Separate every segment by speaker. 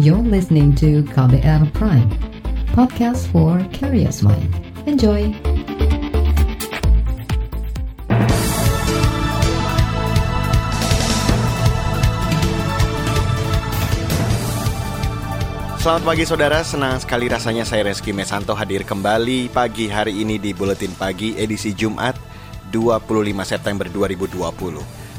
Speaker 1: You're listening to KBR Prime, podcast for curious mind. Enjoy!
Speaker 2: Selamat pagi saudara, senang sekali rasanya saya Reski Mesanto hadir kembali pagi hari ini di Buletin Pagi edisi Jumat 25 September 2020.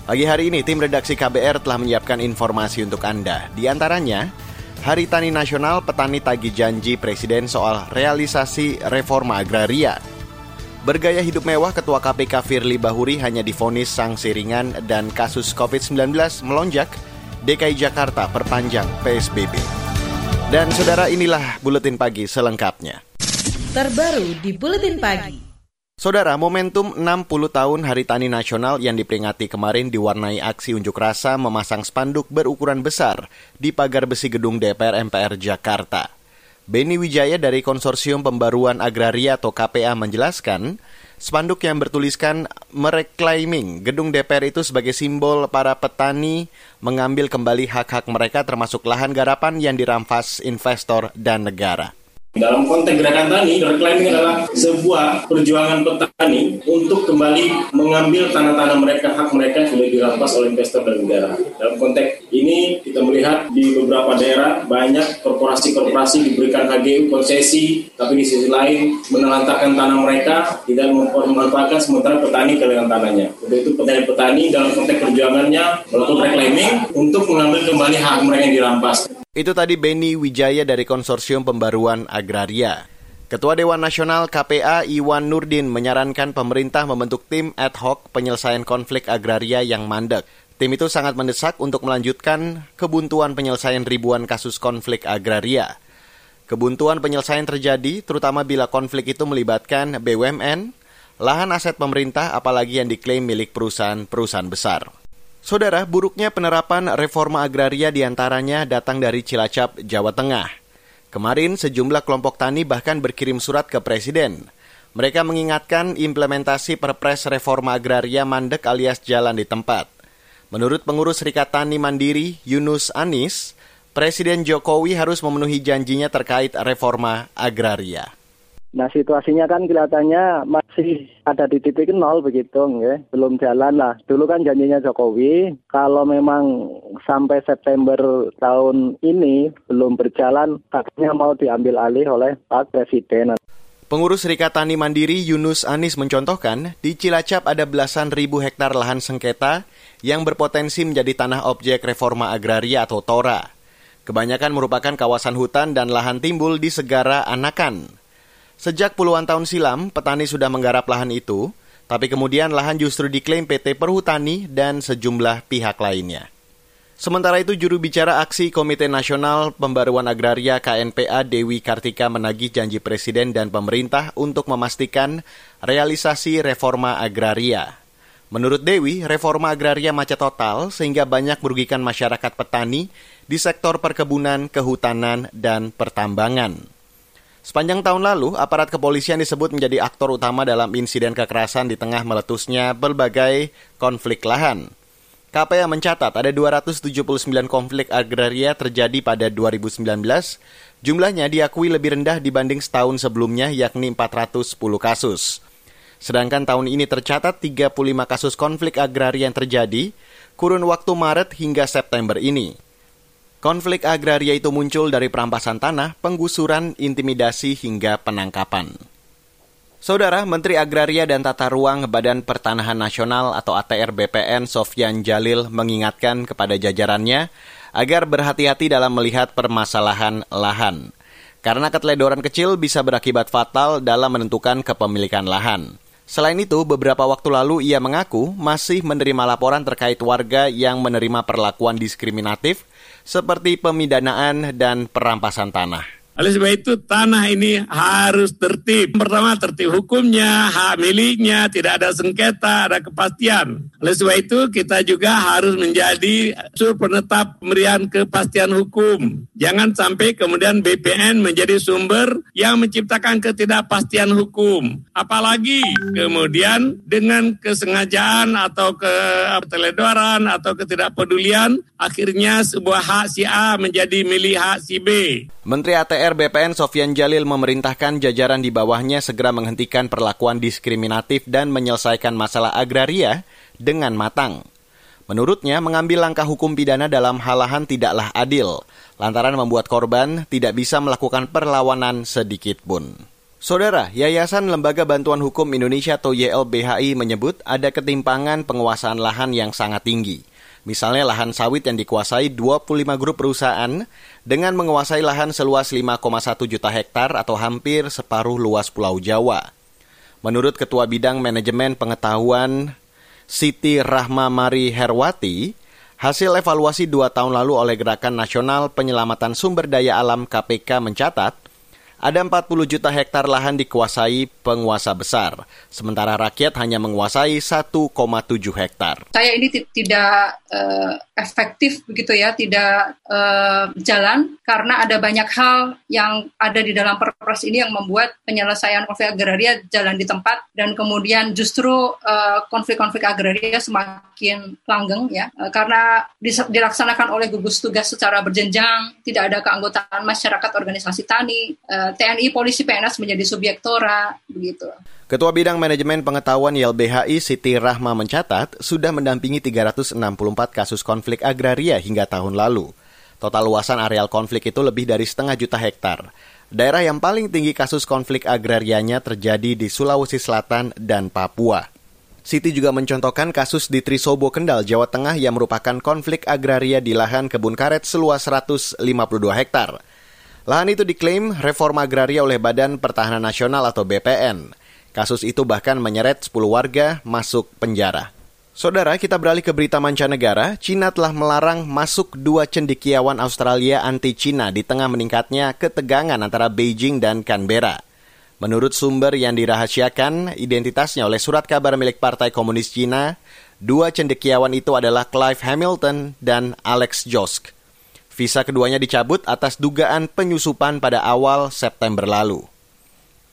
Speaker 2: Pagi hari ini tim redaksi KBR telah menyiapkan informasi untuk Anda. Di antaranya, Hari Tani Nasional petani tagi janji Presiden soal realisasi reforma agraria. Bergaya hidup mewah Ketua KPK Firly Bahuri hanya difonis sanksi ringan dan kasus COVID-19 melonjak, DKI Jakarta perpanjang PSBB. Dan saudara inilah Buletin Pagi selengkapnya.
Speaker 3: Terbaru di Buletin Pagi.
Speaker 2: Saudara, momentum 60 tahun Hari Tani Nasional yang diperingati kemarin diwarnai aksi unjuk rasa memasang spanduk berukuran besar di pagar besi gedung DPR MPR Jakarta. Beni Wijaya dari Konsorsium Pembaruan Agraria atau KPA menjelaskan, spanduk yang bertuliskan mereclaiming gedung DPR itu sebagai simbol para petani mengambil kembali hak-hak mereka termasuk lahan garapan yang dirampas investor dan negara.
Speaker 4: Dalam konteks gerakan tani, reclaiming adalah sebuah perjuangan petani untuk kembali mengambil tanah-tanah mereka, hak mereka yang sudah dirampas oleh investor dan negara. Dalam konteks ini, kita melihat di beberapa daerah banyak korporasi-korporasi diberikan HGU konsesi, tapi di sisi lain menelantarkan tanah mereka, tidak memanfaatkan sementara petani kehilangan tanahnya. Untuk itu petani-petani dalam konteks perjuangannya melakukan reclaiming untuk mengambil kembali hak mereka yang dirampas.
Speaker 2: Itu tadi Beni Wijaya dari Konsorsium Pembaruan Agraria. Ketua Dewan Nasional KPA Iwan Nurdin menyarankan pemerintah membentuk tim ad hoc penyelesaian konflik agraria yang mandek. Tim itu sangat mendesak untuk melanjutkan kebuntuan penyelesaian ribuan kasus konflik agraria. Kebuntuan penyelesaian terjadi terutama bila konflik itu melibatkan BUMN, lahan aset pemerintah apalagi yang diklaim milik perusahaan-perusahaan besar. Saudara, buruknya penerapan reforma agraria di antaranya datang dari Cilacap, Jawa Tengah. Kemarin sejumlah kelompok tani bahkan berkirim surat ke Presiden. Mereka mengingatkan implementasi perpres reforma agraria mandek alias jalan di tempat. Menurut pengurus Serikat Tani Mandiri, Yunus Anis, Presiden Jokowi harus memenuhi janjinya terkait reforma agraria.
Speaker 5: Nah situasinya kan kelihatannya masih ada di titik nol begitu, ya. belum jalan lah. Dulu kan janjinya Jokowi, kalau memang sampai September tahun ini belum berjalan, katanya mau diambil alih oleh Pak Presiden.
Speaker 2: Pengurus Serikat Tani Mandiri Yunus Anis mencontohkan, di Cilacap ada belasan ribu hektar lahan sengketa yang berpotensi menjadi tanah objek reforma agraria atau TORA. Kebanyakan merupakan kawasan hutan dan lahan timbul di Segara Anakan. Sejak puluhan tahun silam, petani sudah menggarap lahan itu, tapi kemudian lahan justru diklaim PT Perhutani dan sejumlah pihak lainnya. Sementara itu, juru bicara aksi Komite Nasional Pembaruan Agraria KNPA Dewi Kartika menagih janji Presiden dan pemerintah untuk memastikan realisasi reforma agraria. Menurut Dewi, reforma agraria macet total sehingga banyak merugikan masyarakat petani di sektor perkebunan, kehutanan, dan pertambangan. Sepanjang tahun lalu, aparat kepolisian disebut menjadi aktor utama dalam insiden kekerasan di tengah meletusnya berbagai konflik lahan. KPA mencatat ada 279 konflik agraria terjadi pada 2019. Jumlahnya diakui lebih rendah dibanding setahun sebelumnya yakni 410 kasus. Sedangkan tahun ini tercatat 35 kasus konflik agraria yang terjadi kurun waktu Maret hingga September ini. Konflik agraria itu muncul dari perampasan tanah, penggusuran, intimidasi, hingga penangkapan. Saudara Menteri Agraria dan Tata Ruang Badan Pertanahan Nasional atau ATR BPN Sofyan Jalil mengingatkan kepada jajarannya agar berhati-hati dalam melihat permasalahan lahan. Karena keteledoran kecil bisa berakibat fatal dalam menentukan kepemilikan lahan. Selain itu, beberapa waktu lalu ia mengaku masih menerima laporan terkait warga yang menerima perlakuan diskriminatif seperti pemidanaan dan perampasan tanah.
Speaker 6: Oleh sebab itu tanah ini harus tertib. Pertama tertib hukumnya, hak miliknya, tidak ada sengketa, ada kepastian. Oleh sebab itu kita juga harus menjadi sur penetap pemberian kepastian hukum. Jangan sampai kemudian BPN menjadi sumber yang menciptakan ketidakpastian hukum. Apalagi kemudian dengan kesengajaan atau keteledoran atau ketidakpedulian akhirnya sebuah hak si A menjadi milik hak si B.
Speaker 2: Menteri ATR BPN Sofian Jalil memerintahkan jajaran di bawahnya segera menghentikan perlakuan diskriminatif dan menyelesaikan masalah agraria dengan matang. Menurutnya, mengambil langkah hukum pidana dalam hal lahan tidaklah adil, lantaran membuat korban tidak bisa melakukan perlawanan sedikit pun. Saudara, Yayasan Lembaga Bantuan Hukum Indonesia atau YLBHI menyebut ada ketimpangan penguasaan lahan yang sangat tinggi. Misalnya lahan sawit yang dikuasai 25 grup perusahaan dengan menguasai lahan seluas 5,1 juta hektar atau hampir separuh luas Pulau Jawa. Menurut Ketua Bidang Manajemen Pengetahuan Siti Rahma Mari Herwati, hasil evaluasi dua tahun lalu oleh Gerakan Nasional Penyelamatan Sumber Daya Alam KPK mencatat ada 40 juta hektar lahan dikuasai penguasa besar, sementara rakyat hanya menguasai 1,7 hektar.
Speaker 7: Saya ini tidak uh, efektif begitu ya, tidak uh, jalan karena ada banyak hal yang ada di dalam perpres ini yang membuat penyelesaian konflik agraria jalan di tempat dan kemudian justru uh, konflik-konflik agraria semakin langgeng ya, uh, karena dilaksanakan oleh gugus tugas secara berjenjang, tidak ada keanggotaan masyarakat organisasi tani, uh, TNI, polisi, PNS menjadi subjek tora, begitu.
Speaker 2: Ketua Bidang Manajemen Pengetahuan YLBHI Siti Rahma mencatat sudah mendampingi 364 kasus konflik agraria hingga tahun lalu. Total luasan areal konflik itu lebih dari setengah juta hektar. Daerah yang paling tinggi kasus konflik agrarianya terjadi di Sulawesi Selatan dan Papua. Siti juga mencontohkan kasus di Trisobo Kendal, Jawa Tengah yang merupakan konflik agraria di lahan kebun karet seluas 152 hektar. Lahan itu diklaim reforma agraria oleh Badan Pertahanan Nasional atau BPN. Kasus itu bahkan menyeret 10 warga masuk penjara. Saudara, kita beralih ke berita mancanegara. Cina telah melarang masuk dua cendekiawan Australia anti-Cina di tengah meningkatnya ketegangan antara Beijing dan Canberra. Menurut sumber yang dirahasiakan identitasnya oleh surat kabar milik Partai Komunis Cina, dua cendekiawan itu adalah Clive Hamilton dan Alex Josk. Visa keduanya dicabut atas dugaan penyusupan pada awal September lalu.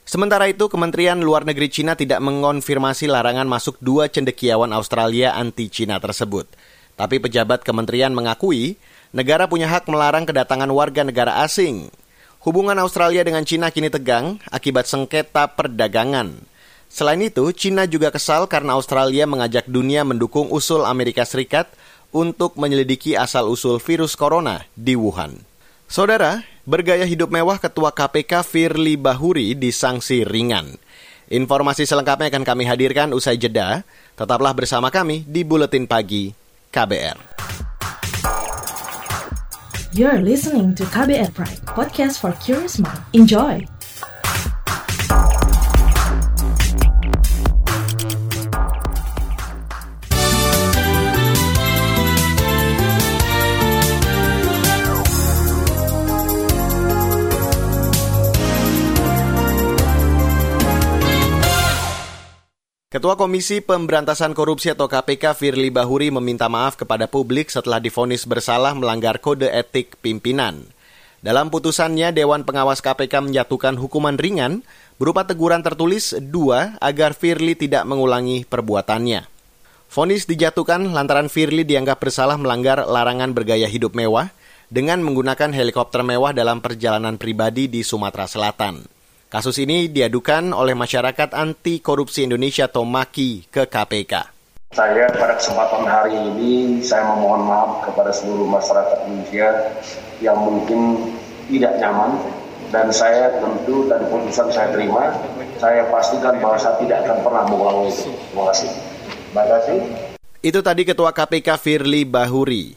Speaker 2: Sementara itu, Kementerian Luar Negeri Cina tidak mengonfirmasi larangan masuk dua cendekiawan Australia anti-Cina tersebut. Tapi pejabat kementerian mengakui negara punya hak melarang kedatangan warga negara asing. Hubungan Australia dengan Cina kini tegang akibat sengketa perdagangan. Selain itu, Cina juga kesal karena Australia mengajak dunia mendukung usul Amerika Serikat untuk menyelidiki asal-usul virus corona di Wuhan. Saudara, bergaya hidup mewah Ketua KPK Firly Bahuri disangsi ringan. Informasi selengkapnya akan kami hadirkan usai jeda. Tetaplah bersama kami di Buletin Pagi KBR.
Speaker 3: You're listening to KBR Pride, podcast for curious mind. Enjoy!
Speaker 2: Ketua Komisi Pemberantasan Korupsi atau KPK Firly Bahuri meminta maaf kepada publik setelah difonis bersalah melanggar kode etik pimpinan. Dalam putusannya, Dewan Pengawas KPK menjatuhkan hukuman ringan berupa teguran tertulis dua agar Firly tidak mengulangi perbuatannya. Fonis dijatuhkan lantaran Firly dianggap bersalah melanggar larangan bergaya hidup mewah dengan menggunakan helikopter mewah dalam perjalanan pribadi di Sumatera Selatan. Kasus ini diadukan oleh masyarakat anti korupsi Indonesia atau MAKI ke KPK.
Speaker 8: Saya pada kesempatan hari ini saya memohon maaf kepada seluruh masyarakat Indonesia yang mungkin tidak nyaman dan saya tentu dan putusan saya terima saya pastikan bahwa saya tidak akan pernah mengulangi itu. Terima kasih. Terima kasih.
Speaker 2: Itu tadi Ketua KPK Firly Bahuri.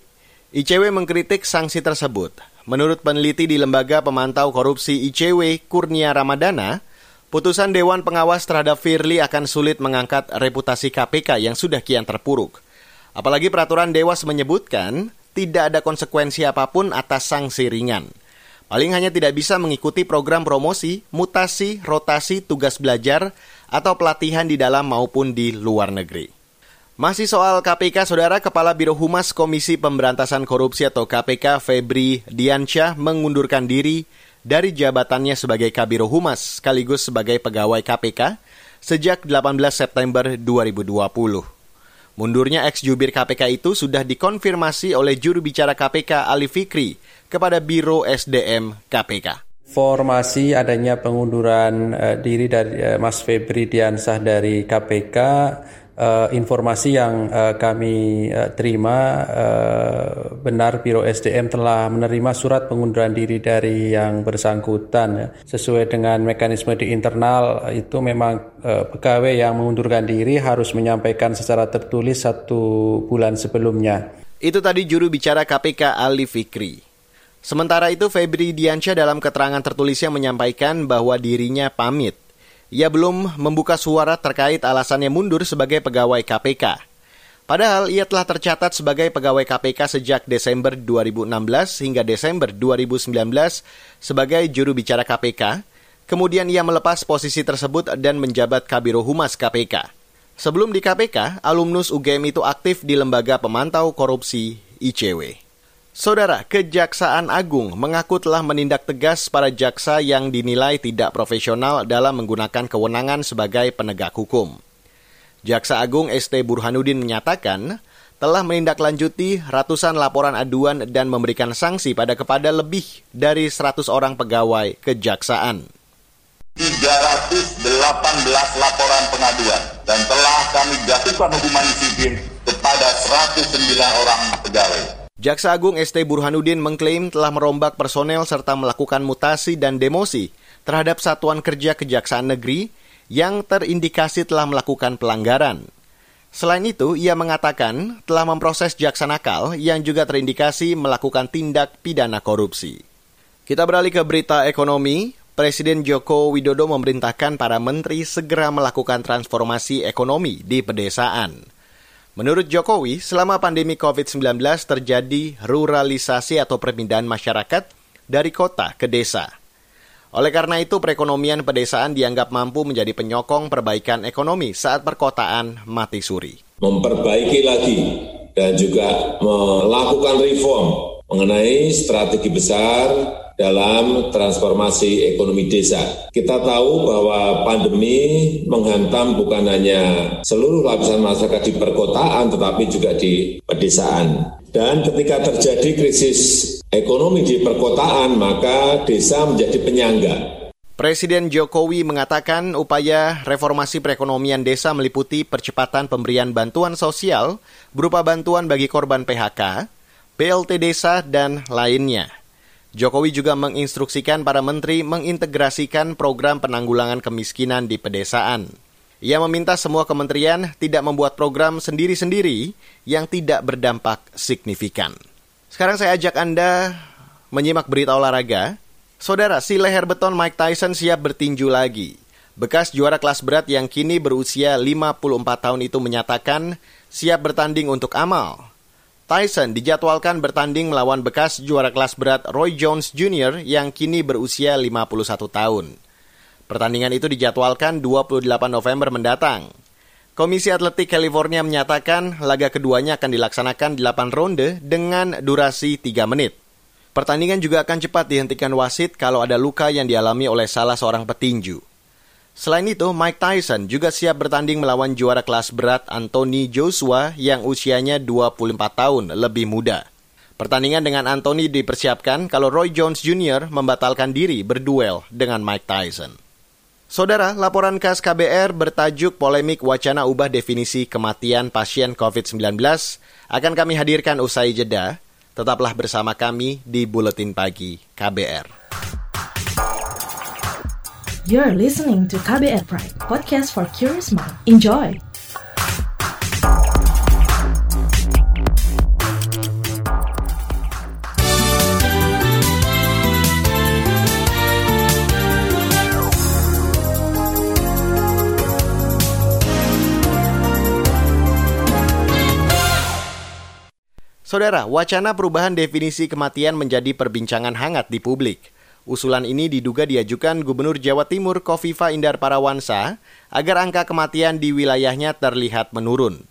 Speaker 2: ICW mengkritik sanksi tersebut. Menurut peneliti di Lembaga Pemantau Korupsi ICW Kurnia Ramadana, putusan Dewan Pengawas terhadap Firly akan sulit mengangkat reputasi KPK yang sudah kian terpuruk. Apalagi peraturan Dewas menyebutkan tidak ada konsekuensi apa pun atas sanksi ringan. Paling hanya tidak bisa mengikuti program promosi, mutasi, rotasi, tugas belajar, atau pelatihan di dalam maupun di luar negeri. Masih soal KPK, Saudara Kepala Biro Humas Komisi Pemberantasan Korupsi atau KPK Febri Diansyah mengundurkan diri dari jabatannya sebagai Kabiro Humas sekaligus sebagai pegawai KPK sejak 18 September 2020. Mundurnya ex-jubir KPK itu sudah dikonfirmasi oleh juru bicara KPK Ali Fikri kepada Biro SDM KPK.
Speaker 9: Formasi adanya pengunduran uh, diri dari uh, Mas Febri Diansah dari KPK uh, informasi yang uh, kami uh, terima uh, benar Biro SDM telah menerima surat pengunduran diri dari yang bersangkutan ya. sesuai dengan mekanisme di internal itu memang uh, pegawai yang mengundurkan diri harus menyampaikan secara tertulis satu bulan sebelumnya.
Speaker 2: Itu tadi juru bicara KPK Ali Fikri. Sementara itu Febri Diansyah dalam keterangan tertulisnya menyampaikan bahwa dirinya pamit ia belum membuka suara terkait alasannya mundur sebagai pegawai KPK. Padahal ia telah tercatat sebagai pegawai KPK sejak Desember 2016 hingga Desember 2019 sebagai juru bicara KPK. Kemudian ia melepas posisi tersebut dan menjabat Kabiro Humas KPK. Sebelum di KPK, alumnus UGM itu aktif di Lembaga Pemantau Korupsi ICW. Saudara, Kejaksaan Agung mengaku telah menindak tegas para jaksa yang dinilai tidak profesional dalam menggunakan kewenangan sebagai penegak hukum. Jaksa Agung ST Burhanuddin menyatakan telah menindaklanjuti ratusan laporan aduan dan memberikan sanksi pada kepada lebih dari 100 orang pegawai kejaksaan.
Speaker 10: 318 laporan pengaduan dan telah kami jatuhkan hukuman disiplin kepada 109 orang pegawai.
Speaker 2: Jaksa Agung ST Burhanuddin mengklaim telah merombak personel serta melakukan mutasi dan demosi terhadap satuan kerja Kejaksaan Negeri yang terindikasi telah melakukan pelanggaran. Selain itu, ia mengatakan telah memproses jaksa nakal yang juga terindikasi melakukan tindak pidana korupsi. Kita beralih ke berita ekonomi. Presiden Joko Widodo memerintahkan para menteri segera melakukan transformasi ekonomi di pedesaan. Menurut Jokowi, selama pandemi COVID-19 terjadi ruralisasi atau perpindahan masyarakat dari kota ke desa. Oleh karena itu, perekonomian pedesaan dianggap mampu menjadi penyokong perbaikan ekonomi saat perkotaan mati suri.
Speaker 11: Memperbaiki lagi dan juga melakukan reform mengenai strategi besar dalam transformasi ekonomi desa. Kita tahu bahwa pandemi menghantam bukan hanya seluruh lapisan masyarakat di perkotaan, tetapi juga di pedesaan. Dan ketika terjadi krisis ekonomi di perkotaan, maka desa menjadi penyangga.
Speaker 2: Presiden Jokowi mengatakan upaya reformasi perekonomian desa meliputi percepatan pemberian bantuan sosial berupa bantuan bagi korban PHK, BLT desa, dan lainnya. Jokowi juga menginstruksikan para menteri mengintegrasikan program penanggulangan kemiskinan di pedesaan. Ia meminta semua kementerian tidak membuat program sendiri-sendiri yang tidak berdampak signifikan. Sekarang saya ajak Anda menyimak berita olahraga. Saudara, si leher beton Mike Tyson siap bertinju lagi. Bekas juara kelas berat yang kini berusia 54 tahun itu menyatakan siap bertanding untuk amal. Tyson dijadwalkan bertanding melawan bekas juara kelas berat Roy Jones Jr. yang kini berusia 51 tahun. Pertandingan itu dijadwalkan 28 November mendatang. Komisi Atletik California menyatakan laga keduanya akan dilaksanakan 8 ronde dengan durasi 3 menit. Pertandingan juga akan cepat dihentikan wasit kalau ada luka yang dialami oleh salah seorang petinju. Selain itu, Mike Tyson juga siap bertanding melawan juara kelas berat Anthony Joshua yang usianya 24 tahun lebih muda. Pertandingan dengan Anthony dipersiapkan kalau Roy Jones Jr. membatalkan diri berduel dengan Mike Tyson. Saudara, laporan khas KBR bertajuk polemik wacana ubah definisi kematian pasien COVID-19 akan kami hadirkan usai jeda. Tetaplah bersama kami di Buletin Pagi KBR.
Speaker 3: You're listening to KBR Pride, podcast for curious mind. Enjoy!
Speaker 2: Saudara, wacana perubahan definisi kematian menjadi perbincangan hangat di publik. Usulan ini diduga diajukan Gubernur Jawa Timur Kofifa Indar Parawansa agar angka kematian di wilayahnya terlihat menurun.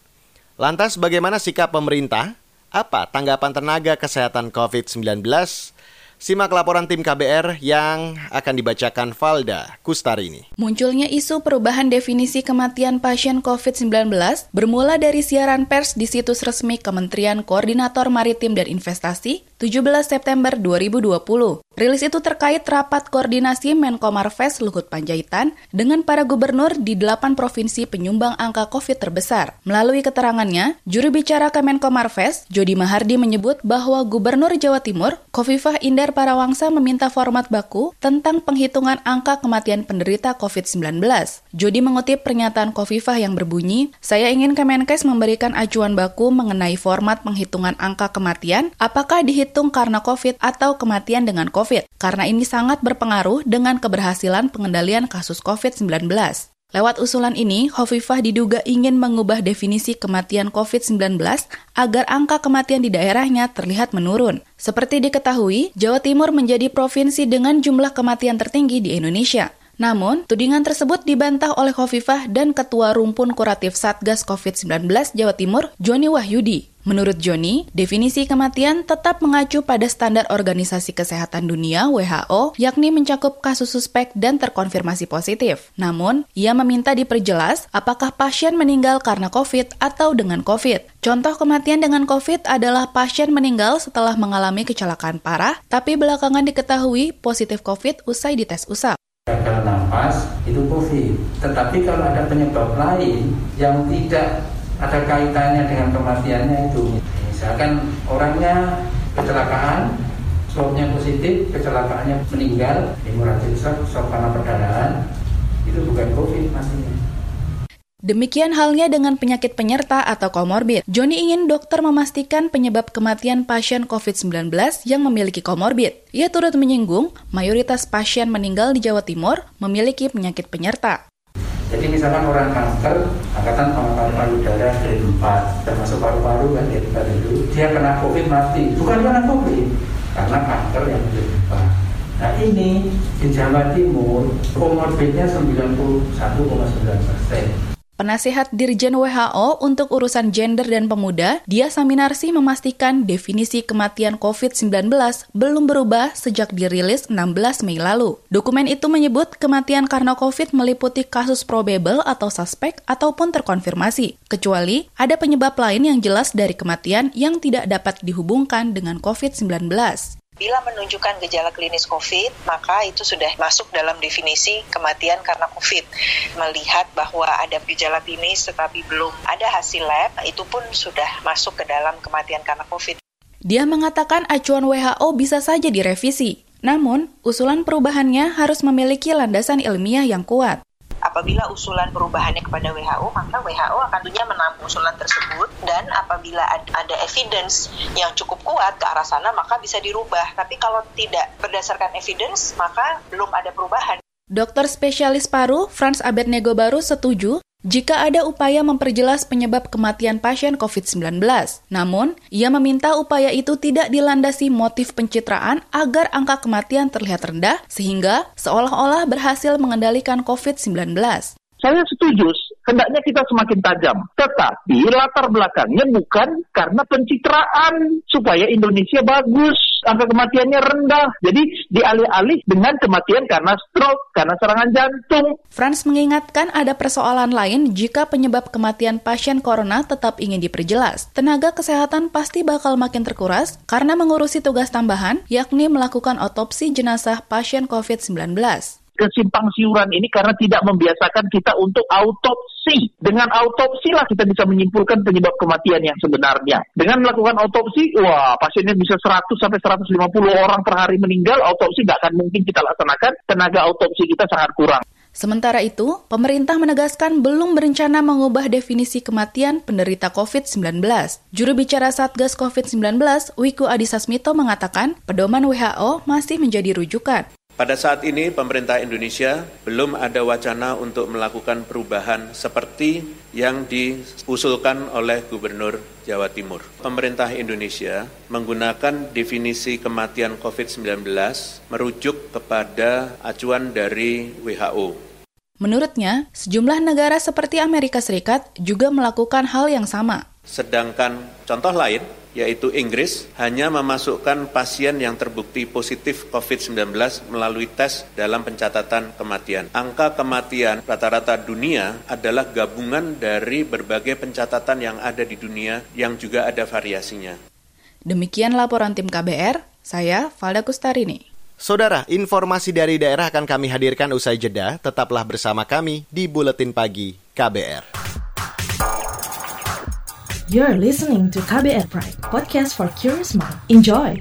Speaker 2: Lantas bagaimana sikap pemerintah? Apa tanggapan tenaga kesehatan COVID-19? Simak laporan tim KBR yang akan dibacakan Valda Kustarini.
Speaker 12: Munculnya isu perubahan definisi kematian pasien COVID-19 bermula dari siaran pers di situs resmi Kementerian Koordinator Maritim dan Investasi 17 September 2020. Rilis itu terkait rapat koordinasi Menko Marves Luhut Panjaitan dengan para gubernur di delapan provinsi penyumbang angka COVID terbesar. Melalui keterangannya, juru bicara Kemenko Marves, Jody Mahardi menyebut bahwa Gubernur Jawa Timur, Kofifah Indar Parawangsa meminta format baku tentang penghitungan angka kematian penderita COVID-19. Jody mengutip pernyataan Kofifah yang berbunyi, saya ingin Kemenkes memberikan acuan baku mengenai format penghitungan angka kematian, apakah dihitung karena COVID atau kematian dengan. COVID, karena ini sangat berpengaruh dengan keberhasilan pengendalian kasus COVID-19. Lewat usulan ini, Hovifah diduga ingin mengubah definisi kematian COVID-19 agar angka kematian di daerahnya terlihat menurun. Seperti diketahui, Jawa Timur menjadi provinsi dengan jumlah kematian tertinggi di Indonesia. Namun, tudingan tersebut dibantah oleh Hovifah dan Ketua Rumpun Kuratif Satgas COVID-19 Jawa Timur, Joni Wahyudi. Menurut Joni, definisi kematian tetap mengacu pada standar Organisasi Kesehatan Dunia WHO, yakni mencakup kasus suspek dan terkonfirmasi positif. Namun, ia meminta diperjelas apakah pasien meninggal karena COVID atau dengan COVID. Contoh kematian dengan COVID adalah pasien meninggal setelah mengalami kecelakaan parah, tapi belakangan diketahui positif COVID usai dites usap
Speaker 13: gagal nafas itu COVID. Tetapi kalau ada penyebab lain yang tidak ada kaitannya dengan kematiannya itu, misalkan orangnya kecelakaan, swabnya positif, kecelakaannya meninggal, hemorrhagic shock, karena perdarahan, itu bukan COVID maksudnya.
Speaker 12: Demikian halnya dengan penyakit penyerta atau komorbid. Joni ingin dokter memastikan penyebab kematian pasien COVID-19 yang memiliki komorbid. Ia turut menyinggung mayoritas pasien meninggal di Jawa Timur memiliki penyakit penyerta.
Speaker 13: Jadi misalkan orang kanker, angkatan paru-paru payudara dari 4, termasuk paru-paru kan dari 4 itu, dia kena COVID mati. Bukan karena COVID, karena kanker yang dari 4. Nah ini di Jawa Timur komorbidnya 91,9 persen.
Speaker 12: Penasehat Dirjen WHO untuk urusan gender dan pemuda, Dia Saminarsi memastikan definisi kematian COVID-19 belum berubah sejak dirilis 16 Mei lalu. Dokumen itu menyebut kematian karena COVID meliputi kasus probable atau suspek ataupun terkonfirmasi, kecuali ada penyebab lain yang jelas dari kematian yang tidak dapat dihubungkan dengan COVID-19.
Speaker 14: Bila menunjukkan gejala klinis COVID, maka itu sudah masuk dalam definisi kematian karena COVID. Melihat bahwa ada gejala klinis tetapi belum ada hasil lab, itu pun sudah masuk ke dalam kematian karena COVID.
Speaker 12: Dia mengatakan acuan WHO bisa saja direvisi, namun usulan perubahannya harus memiliki landasan ilmiah yang kuat.
Speaker 14: Apabila usulan perubahannya kepada WHO, maka WHO akan tentunya menampung usulan tersebut dan apabila ada evidence yang cukup kuat ke arah sana, maka bisa dirubah. Tapi kalau tidak berdasarkan evidence, maka belum ada perubahan.
Speaker 12: Dokter spesialis paru Franz Abednego Baru setuju jika ada upaya memperjelas penyebab kematian pasien COVID-19. Namun, ia meminta upaya itu tidak dilandasi motif pencitraan agar angka kematian terlihat rendah sehingga seolah-olah berhasil mengendalikan COVID-19.
Speaker 15: Saya setuju, hendaknya kita semakin tajam. Tetapi latar belakangnya bukan karena pencitraan supaya Indonesia bagus angka kematiannya rendah. Jadi dialih-alih dengan kematian karena stroke, karena serangan jantung.
Speaker 12: Franz mengingatkan ada persoalan lain jika penyebab kematian pasien corona tetap ingin diperjelas. Tenaga kesehatan pasti bakal makin terkuras karena mengurusi tugas tambahan, yakni melakukan otopsi jenazah pasien COVID-19
Speaker 15: kesimpang siuran ini karena tidak membiasakan kita untuk autopsi. Dengan autopsi lah kita bisa menyimpulkan penyebab kematian yang sebenarnya. Dengan melakukan autopsi, wah pasiennya bisa 100 sampai 150 orang per hari meninggal, autopsi nggak akan mungkin kita laksanakan, tenaga autopsi kita sangat kurang.
Speaker 12: Sementara itu, pemerintah menegaskan belum berencana mengubah definisi kematian penderita COVID-19. Juru bicara Satgas COVID-19, Wiku Adhisa Smito mengatakan, pedoman WHO masih menjadi rujukan.
Speaker 16: Pada saat ini pemerintah Indonesia belum ada wacana untuk melakukan perubahan seperti yang diusulkan oleh Gubernur Jawa Timur. Pemerintah Indonesia menggunakan definisi kematian COVID-19 merujuk kepada acuan dari WHO.
Speaker 12: Menurutnya, sejumlah negara seperti Amerika Serikat juga melakukan hal yang sama.
Speaker 16: Sedangkan contoh lain, yaitu Inggris, hanya memasukkan pasien yang terbukti positif COVID-19 melalui tes dalam pencatatan kematian. Angka kematian rata-rata dunia adalah gabungan dari berbagai pencatatan yang ada di dunia yang juga ada variasinya.
Speaker 12: Demikian laporan tim KBR, saya Valda Kustarini.
Speaker 2: Saudara, informasi dari daerah akan kami hadirkan usai jeda. Tetaplah bersama kami di Buletin Pagi KBR.
Speaker 3: You're listening to KBR Pride, podcast for curious mind. Enjoy!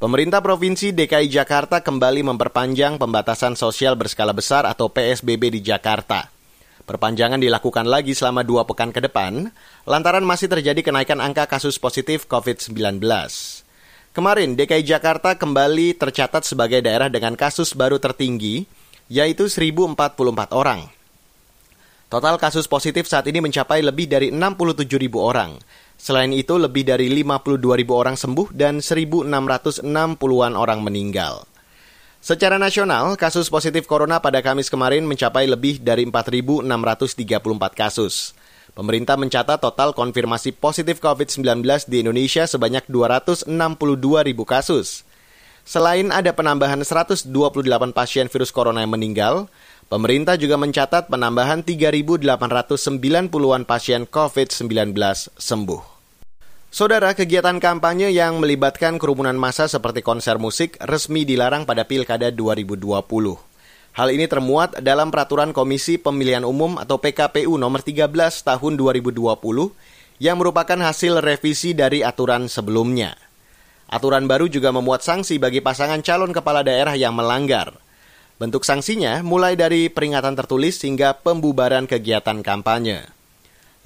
Speaker 2: Pemerintah Provinsi DKI Jakarta kembali memperpanjang pembatasan sosial berskala besar atau PSBB di Jakarta. Perpanjangan dilakukan lagi selama dua pekan ke depan, lantaran masih terjadi kenaikan angka kasus positif COVID-19. Kemarin, DKI Jakarta kembali tercatat sebagai daerah dengan kasus baru tertinggi, yaitu 1.044 orang. Total kasus positif saat ini mencapai lebih dari 67.000 orang, Selain itu, lebih dari 52 ribu orang sembuh dan 1.660-an orang meninggal. Secara nasional, kasus positif corona pada Kamis kemarin mencapai lebih dari 4.634 kasus. Pemerintah mencatat total konfirmasi positif COVID-19 di Indonesia sebanyak 262 ribu kasus. Selain ada penambahan 128 pasien virus corona yang meninggal, pemerintah juga mencatat penambahan 3.890-an pasien COVID-19 sembuh. Saudara, kegiatan kampanye yang melibatkan kerumunan massa seperti konser musik resmi dilarang pada Pilkada 2020. Hal ini termuat dalam Peraturan Komisi Pemilihan Umum atau PKPU nomor 13 tahun 2020 yang merupakan hasil revisi dari aturan sebelumnya. Aturan baru juga memuat sanksi bagi pasangan calon kepala daerah yang melanggar. Bentuk sanksinya mulai dari peringatan tertulis hingga pembubaran kegiatan kampanye.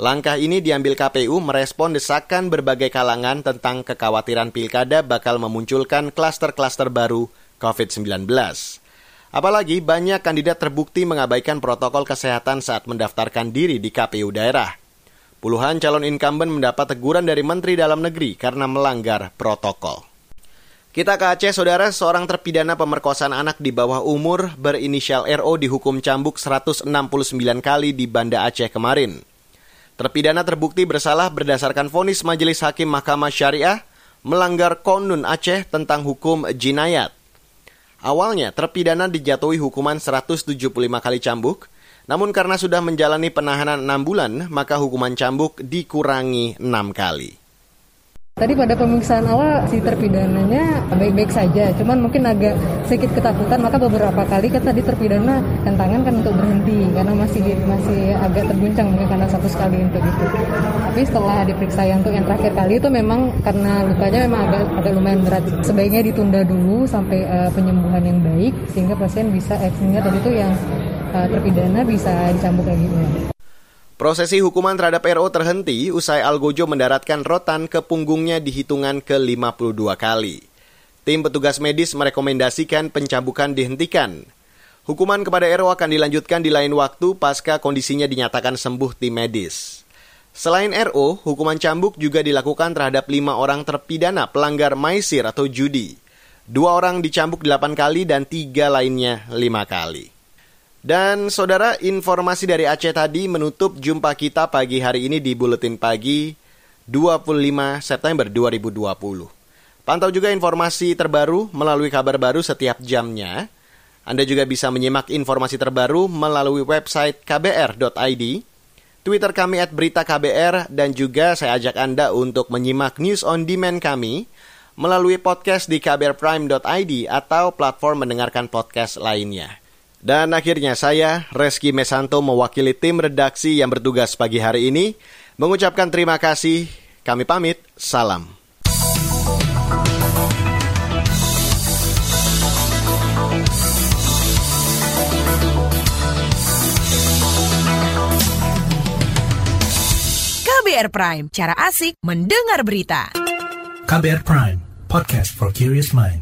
Speaker 2: Langkah ini diambil KPU merespon desakan berbagai kalangan tentang kekhawatiran pilkada bakal memunculkan klaster-klaster baru COVID-19. Apalagi banyak kandidat terbukti mengabaikan protokol kesehatan saat mendaftarkan diri di KPU daerah. Puluhan calon incumbent mendapat teguran dari Menteri Dalam Negeri karena melanggar protokol. Kita ke Aceh, saudara. Seorang terpidana pemerkosaan anak di bawah umur berinisial RO dihukum cambuk 169 kali di Banda Aceh kemarin. Terpidana terbukti bersalah berdasarkan vonis Majelis Hakim Mahkamah Syariah melanggar konun Aceh tentang hukum jinayat. Awalnya, terpidana dijatuhi hukuman 175 kali cambuk, namun karena sudah menjalani penahanan 6 bulan, maka hukuman cambuk dikurangi 6 kali.
Speaker 17: Tadi pada pemeriksaan awal si terpidananya baik-baik saja, cuman mungkin agak sedikit ketakutan maka beberapa kali kan tadi terpidana tantangan kan untuk berhenti karena masih masih agak terguncang mungkin karena satu sekali untuk itu. Tapi setelah diperiksa yang untuk yang terakhir kali itu memang karena lukanya memang agak agak lumayan berat, sebaiknya ditunda dulu sampai uh, penyembuhan yang baik sehingga pasien bisa eh, tadi itu yang uh, terpidana bisa dicambuk lagi.
Speaker 2: Prosesi hukuman terhadap RO terhenti usai Algojo mendaratkan rotan ke punggungnya di hitungan ke-52 kali. Tim petugas medis merekomendasikan pencambukan dihentikan. Hukuman kepada RO akan dilanjutkan di lain waktu pasca kondisinya dinyatakan sembuh tim medis. Selain RO, hukuman cambuk juga dilakukan terhadap lima orang terpidana pelanggar maisir atau judi. Dua orang dicambuk delapan kali dan tiga lainnya lima kali. Dan saudara, informasi dari Aceh tadi menutup jumpa kita pagi hari ini di Buletin Pagi 25 September 2020. Pantau juga informasi terbaru melalui kabar baru setiap jamnya. Anda juga bisa menyimak informasi terbaru melalui website kbr.id, Twitter kami at berita KBR, dan juga saya ajak Anda untuk menyimak news on demand kami melalui podcast di kbrprime.id atau platform mendengarkan podcast lainnya. Dan akhirnya saya, Reski Mesanto mewakili tim redaksi yang bertugas pagi hari ini, mengucapkan terima kasih. Kami pamit, salam.
Speaker 18: KBR Prime, cara asik mendengar berita.
Speaker 19: KBR Prime, podcast for curious mind.